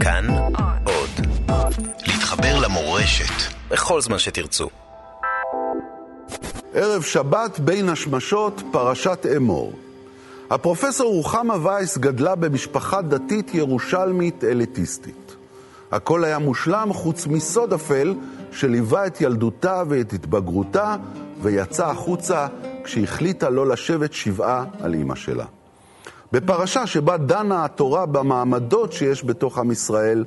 כאן עוד. להתחבר למורשת בכל זמן שתרצו. ערב שבת בין השמשות, פרשת אמור. הפרופסור רוחמה וייס גדלה במשפחה דתית ירושלמית אליטיסטית. הכל היה מושלם חוץ מסוד אפל שליווה את ילדותה ואת התבגרותה ויצא החוצה כשהחליטה לא לשבת שבעה על אימא שלה. בפרשה שבה דנה התורה במעמדות שיש בתוך עם ישראל,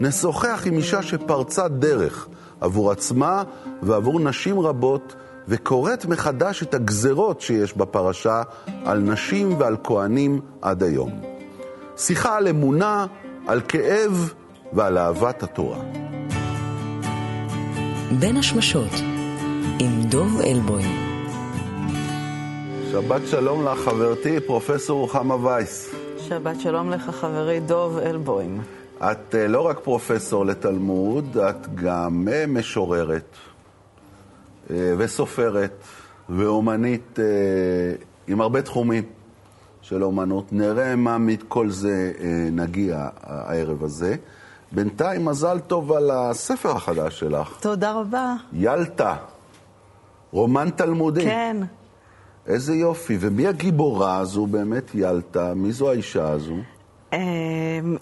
נשוחח עם אישה שפרצה דרך עבור עצמה ועבור נשים רבות, וקוראת מחדש את הגזרות שיש בפרשה על נשים ועל כהנים עד היום. שיחה על אמונה, על כאב ועל אהבת התורה. בין השמשות עם דוב אלבוים שבת שלום לך, חברתי, פרופסור רוחמה וייס. שבת שלום לך, חברי דוב אלבוים. את לא רק פרופסור לתלמוד, את גם משוררת וסופרת ואומנית עם הרבה תחומים של אומנות. נראה מה מכל זה נגיע הערב הזה. בינתיים מזל טוב על הספר החדש שלך. תודה רבה. ילטה, רומן תלמודי. כן. איזה יופי. ומי הגיבורה הזו באמת, ילטה? מי זו האישה הזו?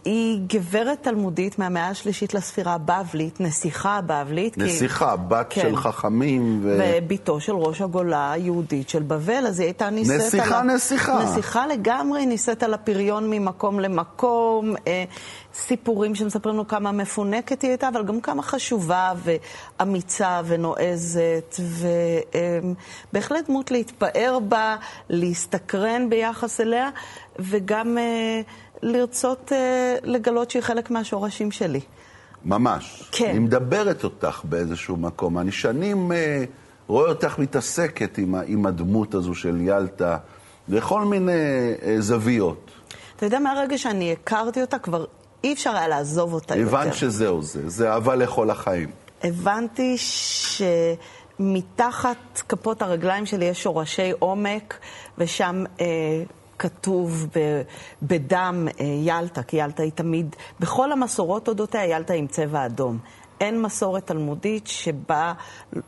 היא גברת תלמודית מהמאה השלישית לספירה הבבלית, נסיכה הבבלית. נסיכה, כי... בת כן. של חכמים. ו... וביתו של ראש הגולה היהודית של בבל, אז היא הייתה נישאת נסיכה, על... נסיכה, נסיכה. נסיכה לגמרי, נישאת על הפריון ממקום למקום. אה, סיפורים שמספרים לנו כמה מפונקת היא הייתה, אבל גם כמה חשובה ואמיצה ונועזת, ובהחלט דמות להתפאר בה, להסתקרן ביחס אליה, וגם אה, לרצות אה, לגלות שהיא חלק מהשורשים שלי. ממש. כן. היא מדברת אותך באיזשהו מקום. אני שנים אה, רואה אותך מתעסקת עם, עם הדמות הזו של ילטה, בכל מיני אה, זוויות. אתה יודע, מהרגע שאני הכרתי אותה, כבר אי אפשר היה לעזוב אותה הבנת יותר. הבנת שזהו זה, זה אהבה לכל החיים. הבנתי שמתחת כפות הרגליים שלי יש שורשי עומק, ושם אה, כתוב בדם אה, ילטה, כי ילטה היא תמיד, בכל המסורות אודותיה, ילטה עם צבע אדום. אין מסורת תלמודית שבה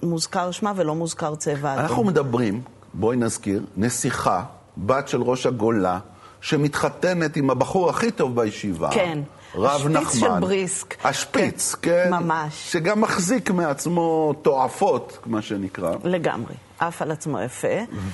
מוזכר שמה ולא מוזכר צבע אדום. אנחנו מדברים, בואי נזכיר, נסיכה, בת של ראש הגולה, שמתחתנת עם הבחור הכי טוב בישיבה. כן. רב נחמן. השפיץ של בריסק. השפיץ, כן. כן. ממש. שגם מחזיק מעצמו תועפות, מה שנקרא. לגמרי. עף על עצמו יפה.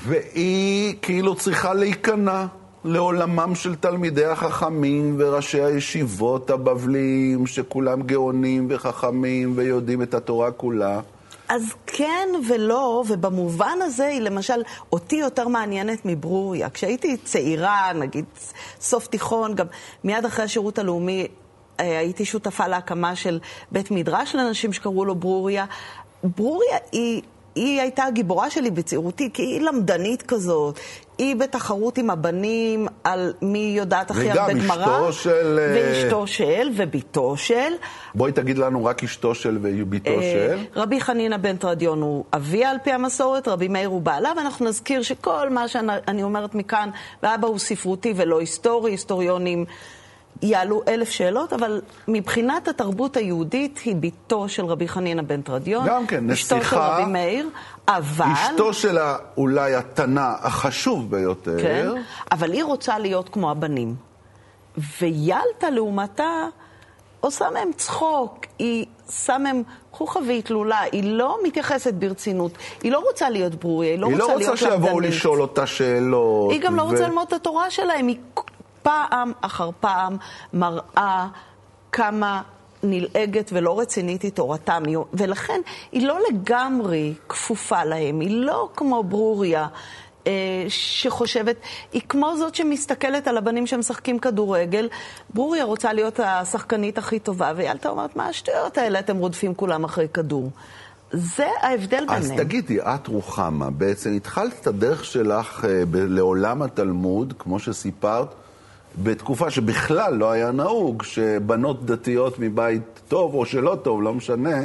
והיא כאילו צריכה להיכנע לעולמם של תלמידי החכמים וראשי הישיבות הבבליים, שכולם גאונים וחכמים ויודעים את התורה כולה. אז כן ולא, ובמובן הזה היא למשל אותי יותר מעניינת מברוריה. כשהייתי צעירה, נגיד סוף תיכון, גם מיד אחרי השירות הלאומי הייתי שותפה להקמה של בית מדרש לנשים שקראו לו ברוריה. ברוריה היא... היא הייתה הגיבורה שלי בצעירותי, כי היא למדנית כזאת. היא בתחרות עם הבנים על מי יודעת הכי הרבה גמרא. וגם אשתו של... ואשתו של, וביתו של. בואי תגיד לנו רק אשתו של וביתו של. רבי חנינא בן תרדיון הוא אביה על פי המסורת, רבי מאיר הוא בעלה, ואנחנו נזכיר שכל מה שאני אומרת מכאן, ואבא הוא ספרותי ולא היסטורי, היסטוריונים... יעלו אלף שאלות, אבל מבחינת התרבות היהודית היא ביתו של רבי חנינא בן תרדיון. גם כן, נסיכה. אשתו של רבי מאיר, אבל... אשתו שלה אולי התנא החשוב ביותר. כן, אבל היא רוצה להיות כמו הבנים. וילטה לעומתה עושה מהם צחוק, היא שם מהם חוכא ואטלולא, היא לא מתייחסת ברצינות, היא לא רוצה להיות ברוריה, היא לא היא רוצה לא להיות רוצה שיבואו לשאול אותה שאלות. היא גם לא רוצה ללמוד את התורה שלהם, היא... פעם אחר פעם מראה כמה נלעגת ולא רצינית היא תורתם, ולכן היא לא לגמרי כפופה להם, היא לא כמו ברוריה. שחושבת, היא כמו זאת שמסתכלת על הבנים שמשחקים כדורגל. ברוריה רוצה להיות השחקנית הכי טובה, וילתה אומרת, מה השטויות האלה, אתם רודפים כולם אחרי כדור. זה ההבדל ביניהם. אז תגידי, את רוחמה, בעצם התחלת את הדרך שלך לעולם התלמוד, כמו שסיפרת, בתקופה שבכלל לא היה נהוג שבנות דתיות מבית טוב או שלא טוב, לא משנה,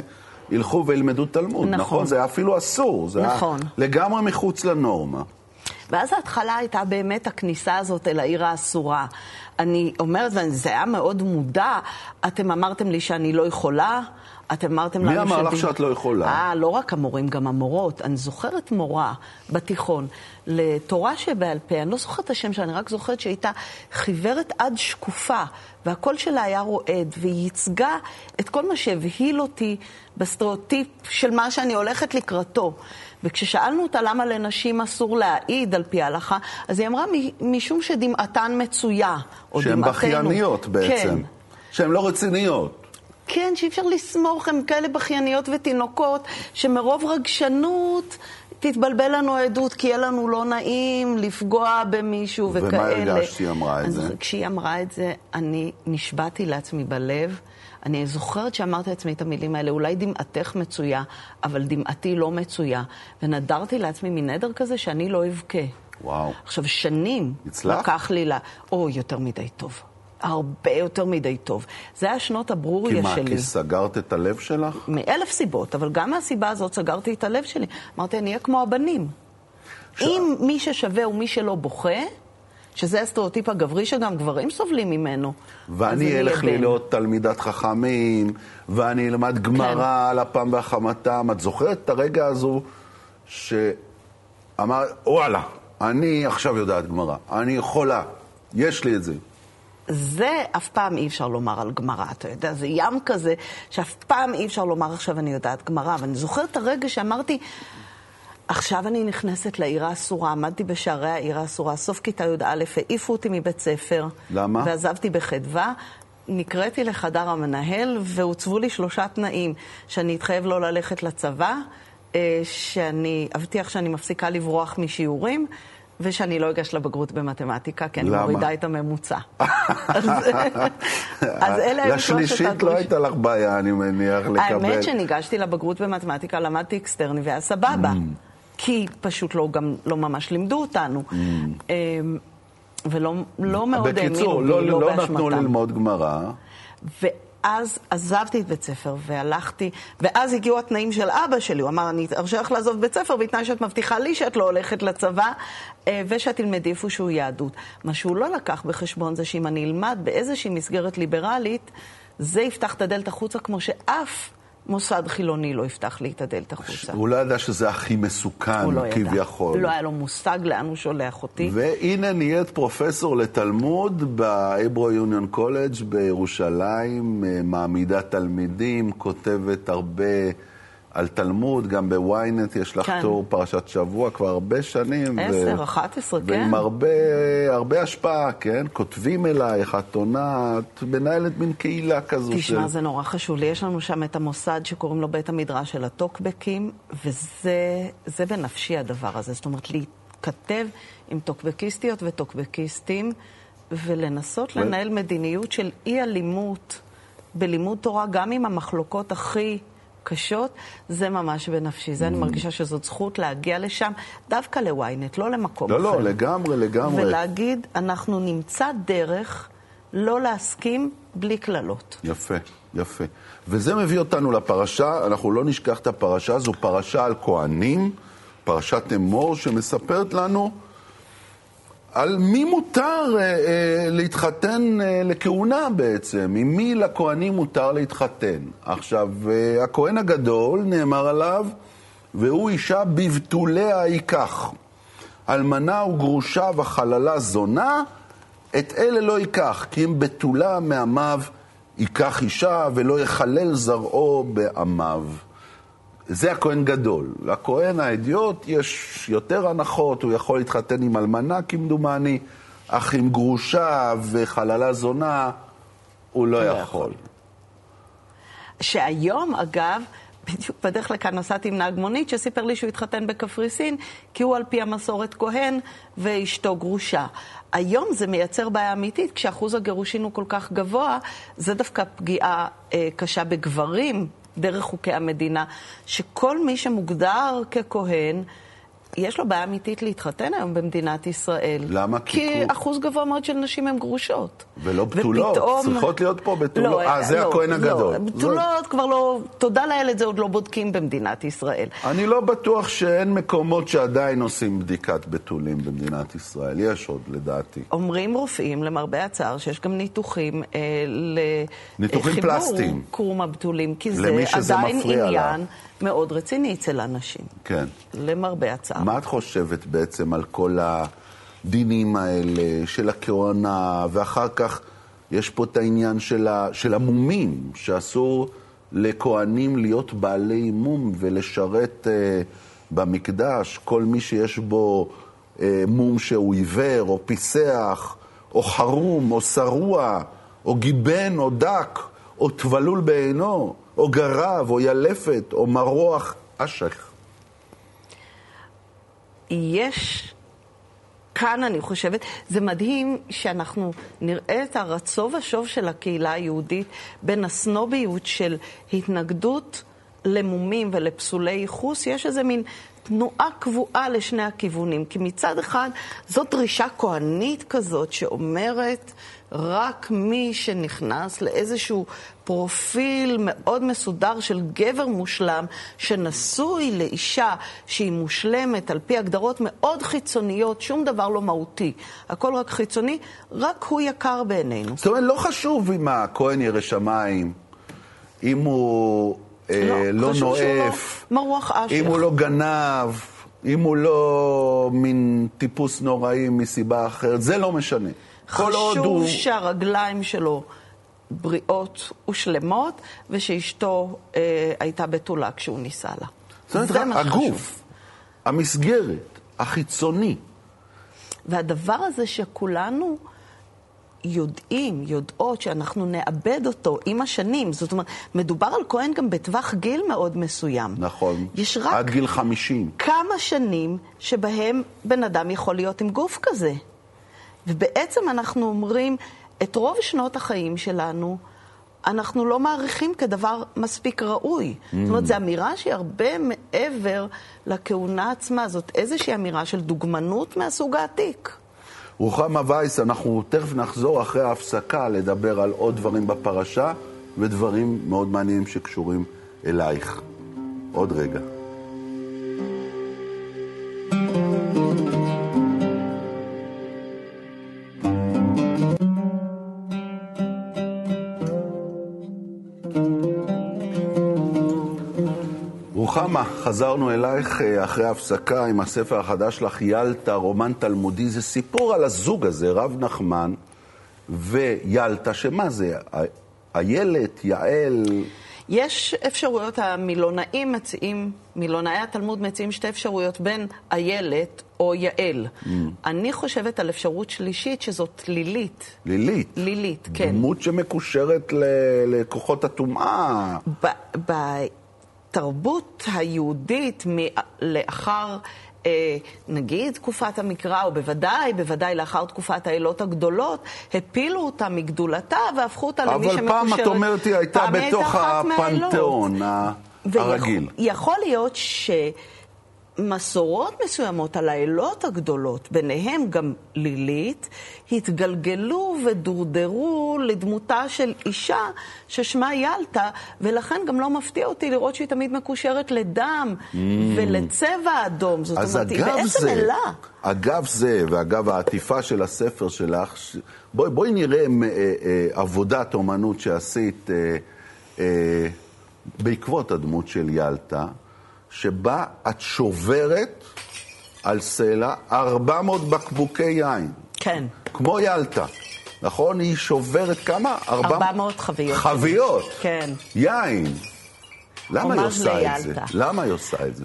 ילכו וילמדו תלמוד, נכון? נכון? זה היה אפילו אסור, זה נכון. היה לגמרי מחוץ לנורמה. ואז ההתחלה הייתה באמת הכניסה הזאת אל העיר האסורה. אני אומרת, וזה היה מאוד מודע, אתם אמרתם לי שאני לא יכולה, אתם אמרתם לנו... מי אמר לך שאת לא יכולה? אה, לא רק המורים, גם המורות. אני זוכרת מורה בתיכון לתורה שבעל פה, אני לא זוכרת את השם שלה, אני רק זוכרת שהייתה חיוורת עד שקופה, והקול שלה היה רועד, והיא ייצגה את כל מה שהבהיל אותי בסטריאוטיפ של מה שאני הולכת לקראתו. וכששאלנו אותה למה לנשים אסור להעיד על פי ההלכה, אז היא אמרה, משום שדמעתן מצויה, או שהן דמעתנו. בכייניות בעצם. כן. שהן לא רציניות. כן, שאי אפשר לסמוך, הן כאלה בכייניות ותינוקות, שמרוב רגשנות תתבלבל לנו העדות, כי יהיה לנו לא נעים לפגוע במישהו ומה וכאלה. ומה הרגשת כשהיא אמרה את אז זה? כשהיא אמרה את זה, אני נשבעתי לעצמי בלב. אני זוכרת שאמרתי לעצמי את המילים האלה, אולי דמעתך מצויה, אבל דמעתי לא מצויה. ונדרתי לעצמי מנדר כזה שאני לא אבכה. וואו. עכשיו, שנים הצלחת? לקח לי ל... או, יותר מדי טוב. הרבה יותר מדי טוב. זה היה שנות כי הברוריה מה, שלי. כי סגרת את הלב שלך? מאלף סיבות, אבל גם מהסיבה הזאת סגרתי את הלב שלי. אמרתי, אני אהיה כמו הבנים. אם מי ששווה הוא מי שלא בוכה, שזה הסטריאוטיפ הגברי שגם גברים סובלים ממנו. ואני אלך בן. להיות תלמידת חכמים, ואני אלמד גמרא על אפם והחמתם. את זוכרת את הרגע הזו שאמר, וואלה, אני עכשיו יודעת גמרא, אני יכולה, יש לי את זה. זה אף פעם אי אפשר לומר על גמרא, אתה יודע, זה ים כזה שאף פעם אי אפשר לומר עכשיו אני יודעת גמרא. ואני זוכרת את הרגע שאמרתי, עכשיו אני נכנסת לעיר האסורה, עמדתי בשערי העיר האסורה, סוף כיתה י"א, העיפו אותי מבית ספר. למה? ועזבתי בחדווה. נקראתי לחדר המנהל והוצבו לי שלושה תנאים, שאני אתחייב לא ללכת לצבא, אה, שאני אבטיח שאני מפסיקה לברוח משיעורים, ושאני לא אגש לבגרות במתמטיקה, כי אני למה? מורידה את הממוצע. אז אז אלה היו שלושת לשלישית לא הדרישות. הייתה לך בעיה, אני מניח, לקבל. האמת שניגשתי לבגרות במתמטיקה, למדתי אקסטרני והיה סבבה. Mm. כי פשוט לא, גם לא ממש לימדו אותנו. אמ, ולא לא מאוד האמינו Mm. בקיצור, לא, לא לא נתנו. ללמוד גמרא. ואז עזבתי את בית ספר והלכתי, ואז הגיעו התנאים של אבא שלי. הוא אמר, אני ארשה לך לעזוב בית ספר בתנאי שאת מבטיחה לי שאת לא הולכת לצבא, אה, ושאת תלמדי איפשהו יהדות. מה שהוא לא לקח בחשבון זה שאם אני אלמד באיזושהי מסגרת ליברלית, זה יפתח את הדלת החוצה כמו שאף מוסד חילוני לא יפתח לי את הדלת החוצה. הוא לא ידע שזה הכי מסוכן, הוא לא. כביכול. לא היה לו מושג לאן הוא שולח אותי. והנה נהיית פרופסור לתלמוד באברו יוניון קולג' בירושלים, אה, מעמידה תלמידים, כותבת הרבה על תלמוד, גם בוויינט יש לך כן. תור פרשת שבוע כבר הרבה שנים. עשר, אחת עשרה, כן. ועם הרבה, הרבה השפעה, כן? כותבים אלייך, את עונה, את מנהלת מין קהילה כזו תשמע, זה נורא חשוב לי. יש לנו שם את המוסד שקוראים לו בית המדרש של הטוקבקים, וזה זה בנפשי הדבר הזה. זאת אומרת, להתכתב עם טוקבקיסטיות וטוקבקיסטים, ולנסות ו- לנהל מדיניות של אי-אלימות בלימוד תורה, גם עם המחלוקות הכי... קשות, זה ממש בנפשי. זה אני מרגישה שזאת זכות להגיע לשם, דווקא לוויינט, לא למקום לא, אחר. לא, לגמרי, לגמרי. ולהגיד, אנחנו נמצא דרך לא להסכים בלי קללות. יפה, יפה. וזה מביא אותנו לפרשה, אנחנו לא נשכח את הפרשה, זו פרשה על כהנים, פרשת אמור, שמספרת לנו על מי מותר אה, אה, להתחתן אה, לכהונה בעצם, עם מי לכהנים מותר להתחתן. עכשיו, אה, הכהן הגדול, נאמר עליו, והוא אישה בבתוליה ייקח. אלמנה וגרושה וחללה זונה, את אלה לא ייקח, כי אם בתולה מעמיו ייקח אישה ולא יחלל זרעו בעמיו. זה הכהן גדול. לכהן האדיוט יש יותר הנחות, הוא יכול להתחתן עם אלמנה כמדומני, אך עם גרושה וחללה זונה הוא לא לא יכול. יכול. שהיום, אגב, בדיוק בדרך לכאן נסעתי עם נהג מונית שסיפר לי שהוא התחתן בקפריסין, כי הוא על פי המסורת כהן ואשתו גרושה. היום זה מייצר בעיה אמיתית, כשאחוז הגירושין הוא כל כך גבוה, זה דווקא פגיעה אה, קשה בגברים, דרך חוקי המדינה, שכל מי שמוגדר ככהן, יש לו בעיה אמיתית להתחתן היום במדינת ישראל. למה? כי כי הוא- אחוז גבוה מאוד של נשים הן גרושות. ולא בתולות, ופתאום- צריכות להיות פה בתולות. לא, אה, זה לא, הכהן לא, הגדול. בתולות כבר לא, תודה לאל, את זה עוד לא בודקים במדינת ישראל. אני לא בטוח שאין מקומות שעדיין עושים בדיקת בתולים במדינת ישראל. יש עוד, לדעתי. אומרים רופאים, למרבה הצער, שיש גם ניתוחים אה, ניתוחים לחיבור פלסטיים. קרום הבתולים, כי זה עדיין מפריע לה. מאוד רציני אצל אנשים, כן. למרבה הצער. מה את חושבת בעצם על כל הדינים האלה של הכהונה, ואחר כך יש פה את העניין של, ה, של המומים, שאסור לכהנים להיות בעלי מום ולשרת אה, במקדש, כל מי שיש בו אה, מום שהוא עיוור, או פיסח, או חרום, או שרוע, או גיבן, או דק, או טבלול בעינו, או גרב, או ילפת, או מרוח אשך. יש כאן, אני חושבת, זה מדהים שאנחנו נראה את הרצו ושוב של הקהילה היהודית בין הסנוביות של התנגדות למומים ולפסולי ייחוס, יש איזה מין תנועה קבועה לשני הכיוונים. כי מצד אחד, זאת דרישה כהנית כזאת שאומרת רק מי שנכנס לאיזשהו פרופיל מאוד מסודר של גבר מושלם, שנשוי לאישה שהיא מושלמת על פי הגדרות מאוד חיצוניות, שום דבר לא מהותי, הכל רק חיצוני, רק הוא יקר בעינינו. זאת אומרת, לא חשוב אם הכהן ירא שמיים, אם הוא אה, לא חשוב שהוא נואף, לא מרוח אשך. אם הוא לא גנב, אם הוא לא מין טיפוס נוראי מסיבה אחרת, זה לא משנה. כל עוד חשוב הוא... שהרגליים שלו בריאות ושלמות, ושאשתו אה, הייתה בתולה כשהוא נישא לה. זאת אומרת, זה מה שחשוב. הגוף, המסגרת, החיצוני. והדבר הזה שכולנו יודעים, יודעות, שאנחנו נאבד אותו עם השנים, זאת אומרת, מדובר על כהן גם בטווח גיל מאוד מסוים. נכון. יש רק עד גיל 50. כמה שנים שבהם בן אדם יכול להיות עם גוף כזה. ובעצם אנחנו אומרים, את רוב שנות החיים שלנו, אנחנו לא מעריכים כדבר מספיק ראוי. Mm. זאת אומרת, זו אמירה שהיא הרבה מעבר לכהונה עצמה. זאת איזושהי אמירה של דוגמנות מהסוג העתיק. רוחמה וייס, אנחנו תכף נחזור אחרי ההפסקה לדבר על עוד דברים בפרשה ודברים מאוד מעניינים שקשורים אלייך. עוד רגע. חזרנו אלייך אה, אחרי ההפסקה עם הספר החדש שלך, ילטה, רומן תלמודי. זה סיפור על הזוג הזה, רב נחמן וילטה, שמה זה? איילת, יעל, יש אפשרויות, המילונאים מציעים, מילונאי התלמוד מציעים שתי אפשרויות בין איילת או יעל. Mm. אני חושבת על אפשרות שלישית שזאת לילית. לילית. לילית, כן. דמות שמקושרת ל- לכוחות הטומאה. ב- בתרבות היהודית לאחר, אה, נגיד, תקופת המקרא, או בוודאי, בוודאי לאחר תקופת האלות הגדולות, הפילו אותה מגדולתה והפכו אותה למי אבל שמקושרת. פעם, את אומרת, היא הייתה בתוך. הפנתיאון הרגיל. ויכול להיות שמסורות מסוימות על האלות הגדולות, ביניהם גם לילית, התגלגלו ודורדרו לדמותה של אישה ששמה ילטה, ולכן גם לא מפתיע אותי לראות שהיא תמיד מקושרת לדם ולצבע אדום. זאת Mm. אז אומרת, היא בעצם זה, אלה. אגב זה, ואגב העטיפה של הספר שלך, ש- בואי, בואי נראה אה, אה, עבודת אומנות שעשית אה, אה, בעקבות הדמות של ילטה, שבה את שוברת על סלע 400 בקבוקי יין, כן. כמו ילטה. נכון? היא שוברת כמה? 400 חביות. חביות. כן. יין. למה היא עושה את זה? לילטה. למה היא עושה את זה?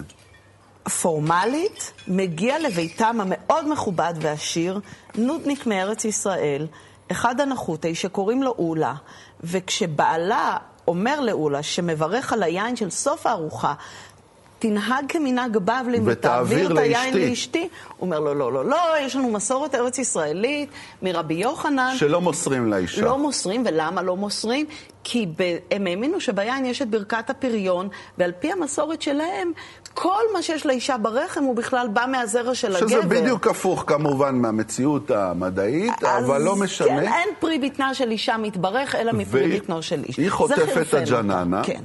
פורמלית, מגיע לביתם המאוד מכובד ועשיר, נודניק מארץ ישראל, אחד הנחותי שקוראים לו אולה, וכשבעלה אומר לאולה שמברך על היין של סוף הארוחה, תנהג כמנהג בבלים ותעביר את היין לאשתי." הוא אומר לו, לא, לא, לא, יש לנו מסורת ארץ ישראלית מרבי יוחנן. שלא מוסרים לאישה. לא מוסרים, ולמה לא מוסרים? כי ב- הם האמינו שביין יש את ברכת הפריון, ועל פי המסורת שלהם, כל מה שיש לאישה ברחם הוא בכלל בא מהזרע של הגבר. שזה בדיוק הפוך כמובן מהמציאות המדעית, אבל לא משנה. כן, אין פרי בטנה של אישה מתברך, אלא מפרי בטנו של איש. היא חוטפת את הג'ננה, כן.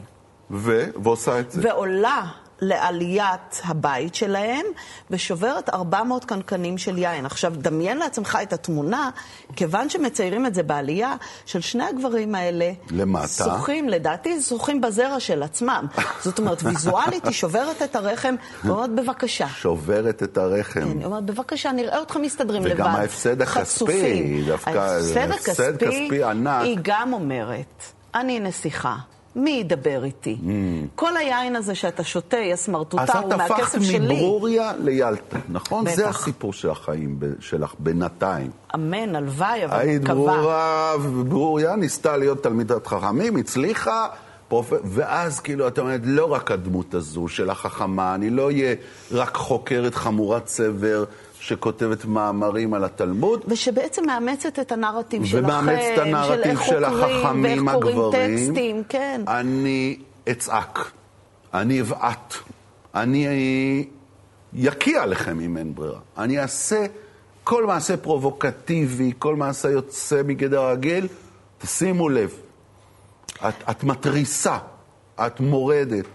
ו... ועושה את זה. ועולה לעליית הבית שלהם, ושוברת 400 קנקנים של יין. עכשיו, דמיין לעצמך את התמונה, כיוון שמציירים את זה בעלייה, של שני הגברים האלה, למטה. שוחים, לדעתי, שוחים בזרע של עצמם. זאת אומרת, ויזואלית היא שוברת את הרחם, ואומרת, בבקשה. שוברת את הרחם. כן, היא אומרת, בבקשה, נראה אתכם מסתדרים לבד. וגם ההפסד הכספי. דווקא ההפסד הפסד הכספי. היא גם אומרת, אני נסיכה. מי ידבר איתי? כל היין הזה שאתה שותה, יא אז סמרטוטה, את הוא הפכת מהכסף שלי. מברוריה ליאלטה, נכון? בטח. זה הסיפור של החיים שלך, בינתיים. אמן, הלוואי, אבל היית מקווה. ברורה, ברוריה ניסתה להיות תלמידת חכמים, הצליחה, פרופ... ואז כאילו, את אומרת, לא רק הדמות הזו של החכמה, אני לא אהיה רק חוקרת חמורת סבר שכותבת מאמרים על התלמוד, ושבעצם מאמצת את הנרטיב שלכם, ומאמץ את הנרטיב של חוקרים, החכמים הגברים. טקסטים, כן. אני אצעק, אני אבעט, אני יקיע לכם אם אין ברירה. אני אעשה כל מעשה פרובוקטיבי, כל מעשה יוצא מגדר הרגיל, תשימו לב, את, את מתריסה, את מורדת,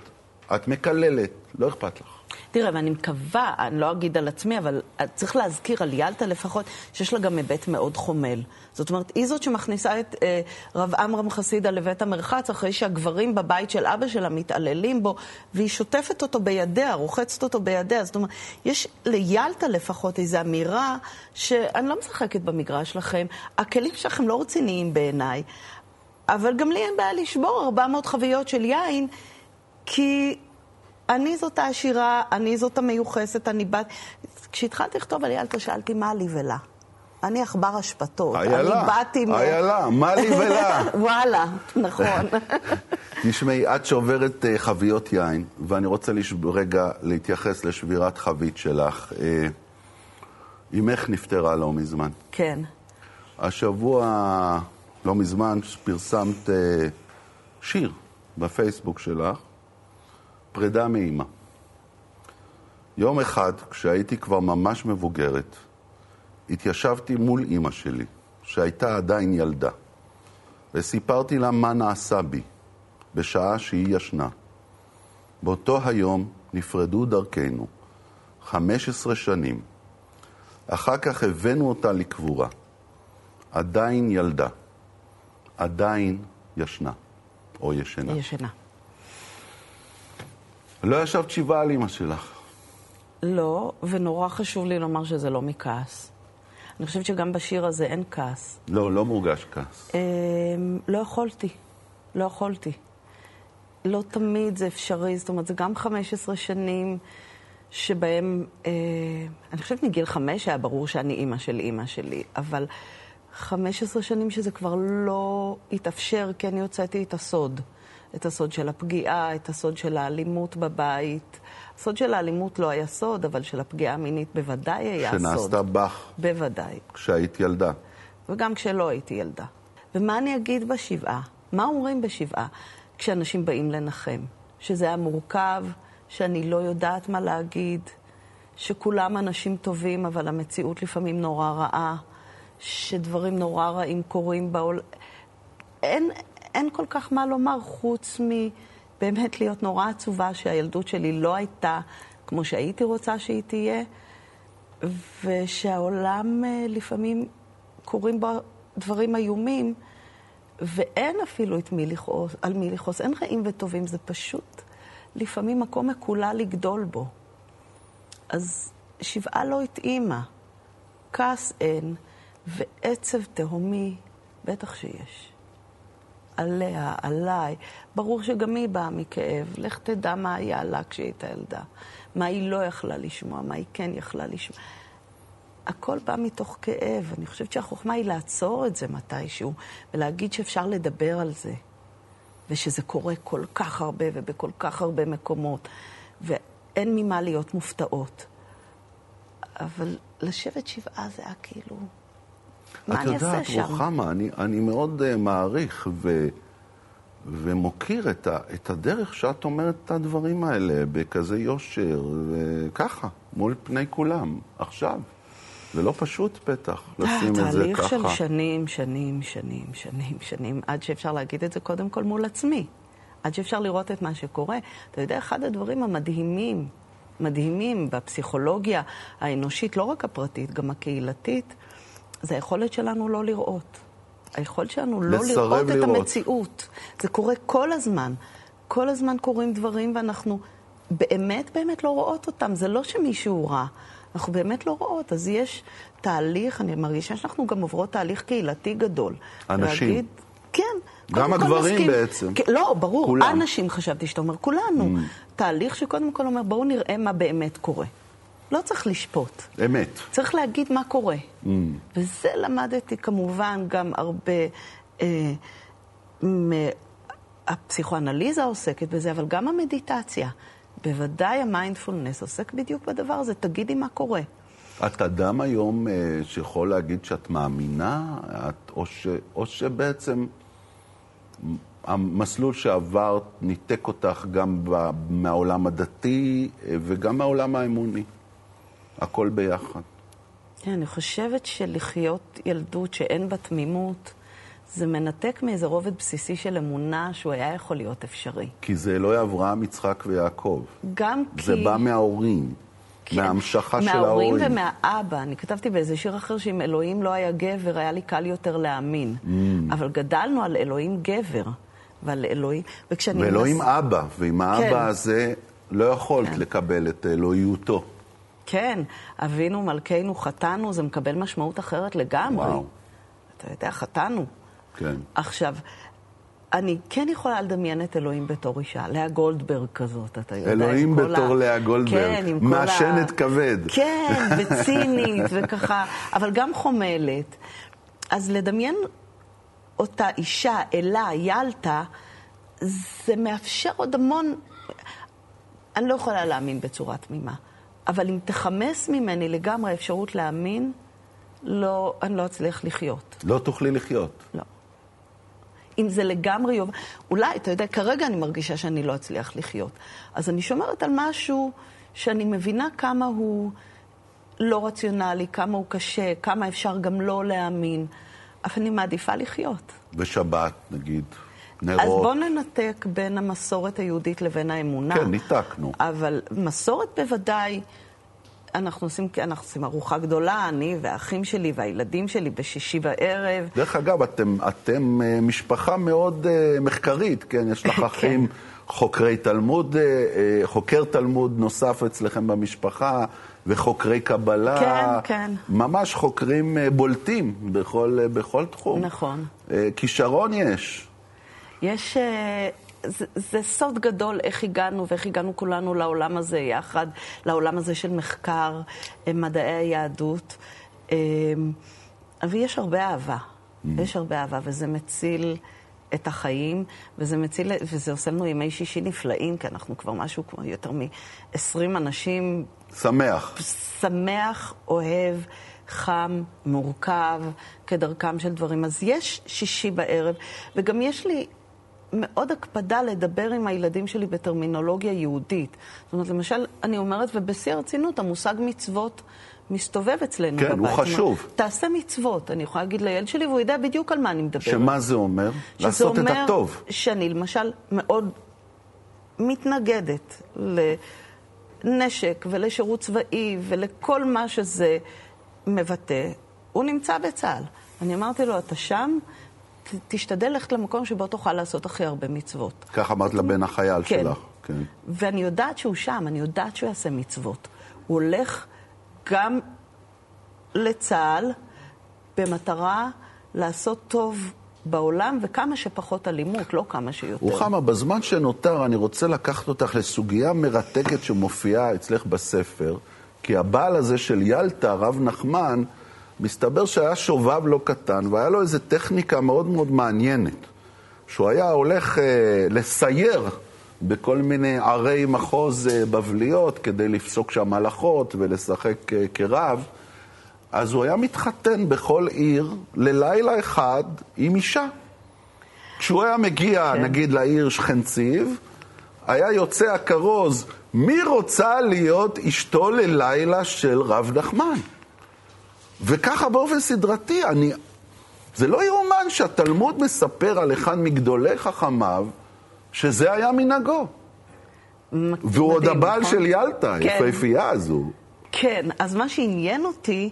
את מקללת, לא אכפת לך. תראה, ואני מקווה, אני לא אגיד על עצמי, אבל צריך להזכיר על ילטה לפחות, שיש לה גם היבט מאוד חומל. זאת אומרת, היא זאת שמכניסה את אה, רב עמרם חסידה לבית המרחץ, אחרי שהגברים בבית של אבא שלה מתעללים בו, והיא שוטפת אותו בידיה, רוחצת אותו בידיה. זאת אומרת, יש לילטה לפחות איזו אמירה שאני לא משחקת במגרש שלכם, הכלים שלכם לא רציניים בעיניי, אבל גם לי אין בעיה לשבור 400 חביות של יין, כי... אני זאת העשירה, אני זאת המיוחסת, אני בת... כשהתחלתי לכתוב על ילטה, שאלתי מה לי ולה. אני עכבר אשפתות. איילה, אני באתי מ... איילה, מה לי ולה? וואלה, נכון. תשמעי, את שוברת אה, חביות יין, ואני רוצה לש... רגע להתייחס לשבירת חבית שלך. אה, אמך נפטרה לא מזמן. כן. השבוע, לא מזמן, פרסמת אה, שיר בפייסבוק שלך, פרידה מאימא. יום אחד, כשהייתי כבר ממש מבוגרת, התיישבתי מול אימא שלי, שהייתה עדיין ילדה, וסיפרתי לה מה נעשה בי בשעה שהיא ישנה. באותו היום נפרדו דרכנו, 15 שנים. אחר כך הבאנו אותה לקבורה. עדיין ילדה, עדיין ישנה, או ישנה. ישנה. לא ישבת שבעה על אימא שלך. לא, ונורא חשוב לי לומר שזה לא מכעס. אני חושבת שגם בשיר הזה אין כעס. לא, לא מורגש כעס. אמ, לא יכולתי. לא יכולתי. לא תמיד זה אפשרי, זאת אומרת, זה גם 15 שנים שבהם, אה, אני חושבת מגיל חמש היה ברור שאני אימא של אימא שלי, אבל 15 שנים שזה כבר לא התאפשר, כי אני הוצאתי את הסוד. את הסוד של הפגיעה, את הסוד של האלימות בבית. הסוד של האלימות לא היה סוד, אבל של הפגיעה המינית בוודאי היה סוד. שנעשתה בך בוודאי. כשהיית ילדה. וגם כשלא הייתי ילדה. ומה אני אגיד בשבעה? מה אומרים בשבעה כשאנשים באים לנחם? שזה היה מורכב, שאני לא יודעת מה להגיד, שכולם אנשים טובים, אבל המציאות לפעמים נורא רעה, שדברים נורא רעים קורים בעולם. אין, אין כל כך מה לומר חוץ מבאמת להיות נורא עצובה שהילדות שלי לא הייתה כמו שהייתי רוצה שהיא תהיה, ושהעולם אה, לפעמים קורים בו דברים איומים, ואין אפילו את מי לכעוס, על מי לכעוס. אין רעים וטובים, זה פשוט לפעמים מקום מקולל לגדול בו. אז שבעה לא התאימה, כעס אין, ועצב תהומי בטח שיש. עליה, עליי. ברור שגם היא באה מכאב. לך תדע מה היה לה כשהיא הייתה ילדה. מה היא לא יכלה לשמוע, מה היא כן יכלה לשמוע. הכל בא מתוך כאב. אני חושבת שהחוכמה היא לעצור את זה מתישהו, ולהגיד שאפשר לדבר על זה, ושזה קורה כל כך הרבה ובכל כך הרבה מקומות. אין ממה להיות מופתעות. אבל לשבת שבעה זה היה כאילו, מה אני אעשה שם? את יודעת, רוחמה, אני, אני מאוד uh, מעריך ו, ומוקיר את, ה, את הדרך שאת אומרת את הדברים האלה בכזה יושר, וככה, מול פני כולם, עכשיו. זה לא פשוט בטח, לשים את זה תהליך ככה. של שנים, שנים, שנים, שנים, שנים, עד שאפשר להגיד את זה קודם כל מול עצמי. עד שאפשר לראות את מה שקורה. אתה יודע, אחד הדברים המדהימים, מדהימים בפסיכולוגיה האנושית, לא רק הפרטית, גם הקהילתית, זה היכולת שלנו לא לראות. היכולת שלנו לא לראות, לראות את המציאות. זה קורה כל הזמן. כל הזמן קורים דברים ואנחנו באמת באמת לא רואות אותם. זה לא שמישהו רע. אנחנו באמת לא רואות. אז יש תהליך, אני מרגישה שאנחנו גם עוברות תהליך קהילתי גדול. אנשים. להגיד, כן. גם הגברים מסכים, בעצם. לא, ברור. כולם. אנשים חשבתי שאתה אומר, כולנו. Mm. תהליך שקודם כל אומר, בואו נראה מה באמת קורה. לא צריך לשפוט. אמת. צריך להגיד מה קורה. Mm. וזה למדתי כמובן גם הרבה... אה, הפסיכואנליזה עוסקת בזה, אבל גם המדיטציה. בוודאי המיינדפולנס עוסק בדיוק בדבר הזה, תגידי מה קורה. את אדם היום אה, שיכול להגיד שאת מאמינה, את, או, ש, או שבעצם המסלול שעברת ניתק אותך גם מהעולם הדתי אה, וגם מהעולם האמוני. הכל ביחד. כן, אני חושבת שלחיות ילדות שאין בה תמימות, זה מנתק מאיזה רובד בסיסי של אמונה שהוא היה יכול להיות אפשרי. כי זה אלוהי אברהם, יצחק ויעקב. גם כי... זה בא מההורים. כן, מההמשכה של ההורים. מההורים ומהאבא. אני כתבתי באיזה שיר אחר שאם אלוהים לא היה גבר, היה לי קל יותר להאמין. Mm. אבל גדלנו על אלוהים גבר, ועל אלוהים... וכשאני... ואלוהים מס... אבא, ועם האבא כן. הזה לא יכולת כן. לקבל את אלוהיותו. כן, אבינו מלכנו חטאנו, זה מקבל משמעות אחרת לגמרי. וואו. אתה יודע, חטאנו. כן. עכשיו, אני כן יכולה לדמיין את אלוהים בתור אישה, לאה גולדברג כזאת, אתה יודע. אלוהים בתור ה... לאה גולדברג, כן, עם מעשנת ה... כבד. כן, וצינית וככה, אבל גם חומלת. אז לדמיין אותה אישה, אלה, ילתה, זה מאפשר עוד המון... אני לא יכולה להאמין בצורה תמימה, אבל אם תחמס ממני לגמרי אפשרות להאמין, לא, אני לא אצליח לחיות. לא תוכלי לחיות. לא. אם זה לגמרי יוב... אולי, אתה יודע, כרגע אני מרגישה שאני לא אצליח לחיות. אז אני שומרת על משהו שאני מבינה כמה הוא לא רציונלי, כמה הוא קשה, כמה אפשר גם לא להאמין, אבל אני מעדיפה לחיות. בשבת, נגיד, נרות. אז בואו ננתק בין המסורת היהודית לבין האמונה. כן, ניתקנו. אבל מסורת בוודאי... אנחנו עושים, אנחנו עושים ארוחה גדולה, אני והאחים שלי והילדים שלי בשישי בערב. דרך אגב, אתם, אתם אה, משפחה מאוד uh, מחקרית, כן? יש לך כן. אחים חוקרי תלמוד, uh, חוקר תלמוד נוסף אצלכם במשפחה, וחוקרי קבלה. כן, כן. ממש חוקרים בולטים בכל, בכל תחום. נכון. כישרון יש. יש... Uh... זה, זה סוד גדול איך הגענו ואיך הגענו כולנו לעולם הזה יחד, לעולם הזה של מחקר, אה, מדעי היהדות. אה, ויש הרבה אהבה, mm. יש הרבה אהבה, וזה מציל את החיים, וזה מציל, וזה עושה לנו ימי שישי נפלאים, כי אנחנו כבר משהו כמו יותר מ-20 אנשים. שמח. שמח, אוהב. חם, מורכב, כדרכם של דברים. אז יש שישי בערב, וגם יש לי מאוד הקפדה לדבר עם הילדים שלי בטרמינולוגיה יהודית. זאת אומרת, למשל, אני אומרת, ובשיא הרצינות, המושג מצוות מסתובב אצלנו כן, בבית. כן, הוא חשוב. אומרת, תעשה מצוות. אני יכולה להגיד לילד שלי, והוא יודע בדיוק על מה אני מדברת. שמה זה אומר? לעשות את הטוב. שזה אומר שאני למשל מאוד מתנגדת לנשק ולשירות צבאי ולכל מה שזה מבטא. הוא נמצא בצה"ל. אני אמרתי לו, אתה שם? תשתדל ללכת למקום שבו תוכל לעשות הכי הרבה מצוות. כך אמרת לבן החייל כן. שלך. כן. ואני יודעת שהוא שם, אני יודעת שהוא יעשה מצוות. הוא הולך גם לצה"ל במטרה לעשות טוב בעולם וכמה שפחות אלימות, לא כמה שיותר. רוחמה, בזמן שנותר אני רוצה לקחת אותך לסוגיה מרתקת שמופיעה אצלך בספר, כי הבעל הזה של ילטה, הרב נחמן, מסתבר שהיה שובב לא קטן, והיה לו איזו טכניקה מאוד מאוד מעניינת. שהוא היה הולך אה, לסייר בכל מיני ערי מחוז אה, בבליות כדי לפסוק שם הלכות ולשחק אה, כרב. אז הוא היה מתחתן בכל עיר ללילה אחד עם אישה. כשהוא היה מגיע, כן. נגיד, לעיר שכנציב, היה יוצא הכרוז, מי רוצה להיות אשתו ללילה של רב נחמן? וככה באופן סדרתי, אני... זה לא יאומן שהתלמוד מספר על אחד מגדולי חכמיו, שזה היה מנהגו. והוא עוד הבעל נכון? של ילטה, כן. היפהפייה הזו. כן, אז מה שעניין אותי,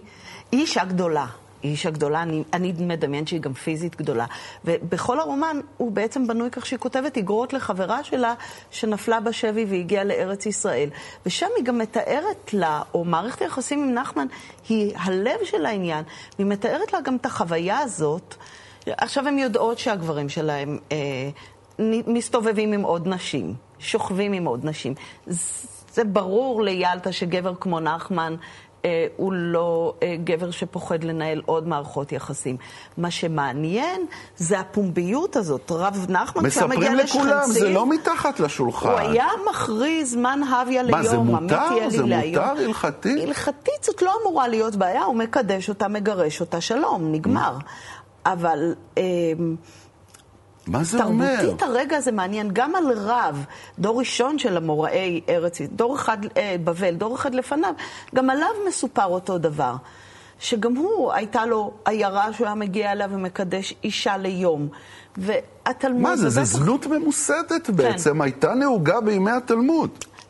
היא אישה גדולה. היא אישה גדולה, אני, אני מדמיין שהיא גם פיזית גדולה. ובכל הרומן הוא בעצם בנוי כך שהיא כותבת איגרות לחברה שלה שנפלה בשבי והגיעה לארץ ישראל. ושם היא גם מתארת לה, או מערכת היחסים עם נחמן היא הלב של העניין, והיא מתארת לה גם את החוויה הזאת. עכשיו הן יודעות שהגברים שלהם אה, מסתובבים עם עוד נשים, שוכבים עם עוד נשים. זה ברור ליאלטה שגבר כמו נחמן הוא לא אה, גבר שפוחד לנהל עוד מערכות יחסים. מה שמעניין זה הפומביות הזאת. רב נחמן, כשהיה מגיע לשכנצים... מספרים לכולם, זה לא מתחת לשולחן. הוא היה מכריז מן הוויה ליום, מה, זה מותר? זה מותר הלכתית? הלכתית זאת לא אמורה להיות בעיה, הוא מקדש אותה, מגרש אותה, שלום, נגמר. אבל... מה זה תרבותית, אומר? תרבותית הרגע הזה מעניין גם על רב, דור ראשון של המוראי ארץ, דור אחד, אה, בבל, דור אחד לפניו, גם עליו מסופר אותו דבר. שגם הוא, הייתה לו עיירה שהוא היה מגיע אליה ומקדש אישה ליום. והתלמוד... מה זה, זה זנות ממוסדת כן. בעצם, הייתה נהוגה בימי התלמוד.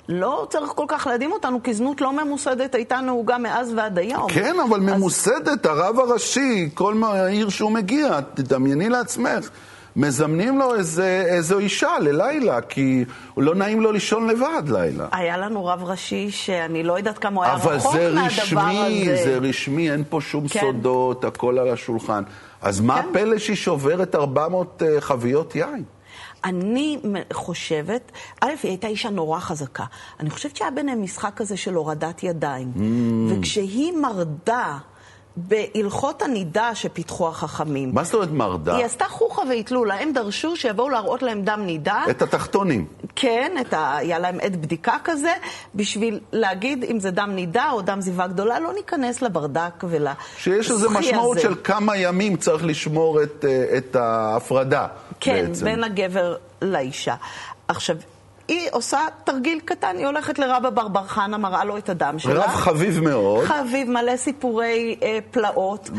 לא צריך כל כך להדהים אותנו, כי זנות לא ממוסדת הייתה נהוגה מאז ועד היום. כן, אבל אז... ממוסדת, הרב הראשי, כל עיר שהוא מגיע, תדמייני לעצמך. מזמנים לו איזה, איזו אישה ללילה, כי לא נעים לו לישון לבד לילה. היה לנו רב ראשי שאני לא יודעת כמה הוא היה רחוק מהדבר הזה. אבל זה רשמי, זה רשמי, אין פה שום כן. סודות, הכל על השולחן. אז מה כן. הפלא שהיא שוברת 400 uh, אה, חביות יין? אני חושבת, א', היא הייתה אישה נורא חזקה. אני חושבת שהיה ביניהם משחק כזה של הורדת ידיים. Mm. וכשהיא מרדה בהלכות הנידה שפיתחו החכמים. מה זאת אומרת מרדה? היא עשתה חוכא ואטלולא, הם דרשו שיבואו להראות להם דם נידה. את התחתונים. כן, את ה... היה להם עת בדיקה כזה, בשביל להגיד אם זה דם נידה או דם זיווה גדולה, לא ניכנס לברדק ולזכי הזה. שיש איזו משמעות של כמה ימים צריך לשמור את, אה, את ההפרדה כן, בעצם. בין הגבר לאישה. עכשיו, היא עושה תרגיל קטן, היא הולכת לרבא בר בר חנה, מראה לו את הדם שלה. רב חביב מאוד. חביב, מלא סיפורי אה, פלאות.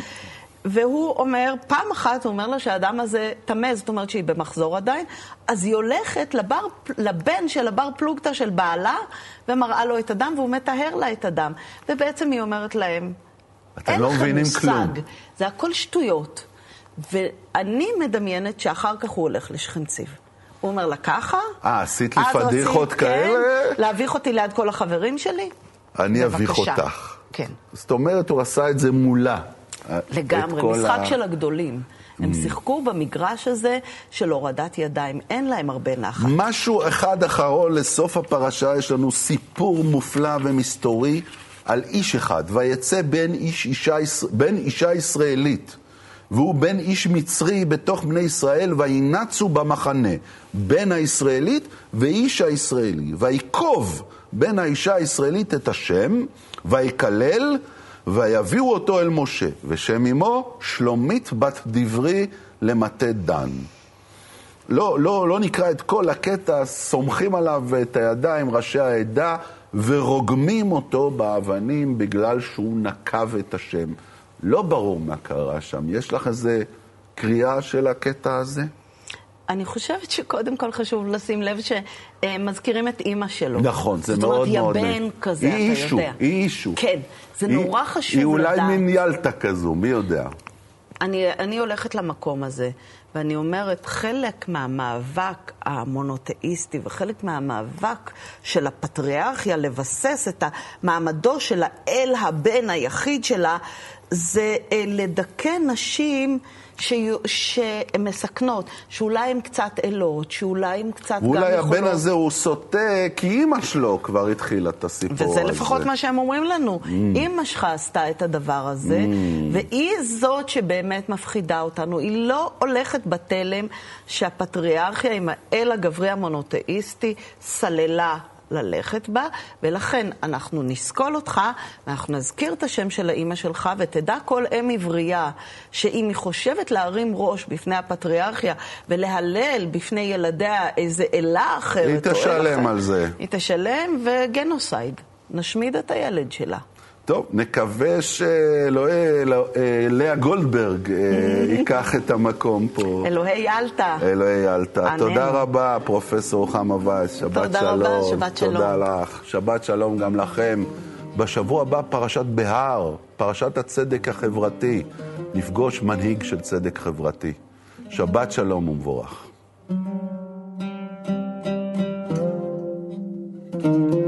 והוא אומר, פעם אחת הוא אומר לה שהאדם הזה טמא, זאת אומרת שהיא במחזור עדיין, אז היא הולכת לבר, לבן של הבר פלוגתא של בעלה, ומראה לו את הדם, והוא מטהר לה את הדם. ובעצם היא אומרת להם, אתם לא מבינים כלום. זה הכל שטויות. ואני מדמיינת שאחר כך הוא הולך לשכנציב. הוא אומר לה, ככה? אה, עשית לי פדיחות כאלה? כן, להביך אותי ליד כל החברים שלי? אני אביך אותך. כן. זאת אומרת, הוא עשה את זה מולה. לגמרי, משחק ה... של הגדולים. הם mm. שיחקו במגרש הזה של הורדת ידיים, אין להם הרבה נחת. משהו אחד אחרון לסוף הפרשה, יש לנו סיפור מופלא ומסתורי על איש אחד, ויצא בן, איש, אישה, בן אישה ישראלית. והוא בן איש מצרי בתוך בני ישראל, וינצו במחנה, בן הישראלית ואיש הישראלי. ויקוב בן האישה הישראלית את השם, ויקלל, ויביאו אותו אל משה, ושם אמו שלומית בת דברי למטה דן. לא, לא, לא נקרא את כל הקטע, סומכים עליו את הידיים ראשי העדה ורוגמים אותו באבנים בגלל שהוא נקב את השם. לא ברור מה קרה שם. יש לך איזה קריאה של הקטע הזה? אני חושבת שקודם כל חשוב לשים לב שמזכירים את אימא שלו. נכון, זה מאוד מאוד... זאת אומרת, היא הבן כזה, אתה אישו, יודע. היא אישו. כן, זה היא, נורא חשוב לדעת. היא אולי לדעת. מין כזו, מי יודע. אני, אני הולכת למקום הזה, ואני אומרת, חלק מהמאבק המונותאיסטי וחלק מהמאבק של הפטריארכיה לבסס את מעמדו של האל הבן היחיד שלה, זה אה, לדכא נשים שהן מסכנות, שאולי הן קצת אלות, שאולי הן קצת גם יכולות... ואולי הבן הזה הוא סוטה כי אימא שלו כבר התחילה את הסיפור וזה הזה. וזה לפחות מה שהם אומרים לנו. Mm. אימא שלך עשתה את הדבר הזה, mm. והיא זאת שבאמת מפחידה אותנו. היא לא הולכת בתלם שהפטריארכיה עם האל הגברי המונותאיסטי סללה ללכת בה, ולכן אנחנו נסקול אותך, ואנחנו נזכיר את השם של האימא שלך, ותדע כל אם עברייה, שאם היא חושבת להרים ראש בפני הפטריארכיה ולהלל בפני ילדיה איזה אלה אחרת, היא תשלם על זה. היא תשלם, וגנוסייד. נשמיד את הילד שלה. טוב, נקווה שלאה גולדברג אה, ייקח את המקום פה. אלוהי אלתא. אלוהי אלתא. תודה רבה, פרופסור רוחמה וייס. שבת שלום. תודה רבה, שבת שלום. תודה לך. שבת שלום גם לכם. בשבוע הבא פרשת בהר, פרשת הצדק החברתי. נפגוש מנהיג של צדק חברתי. שבת שלום ומבורך. thank you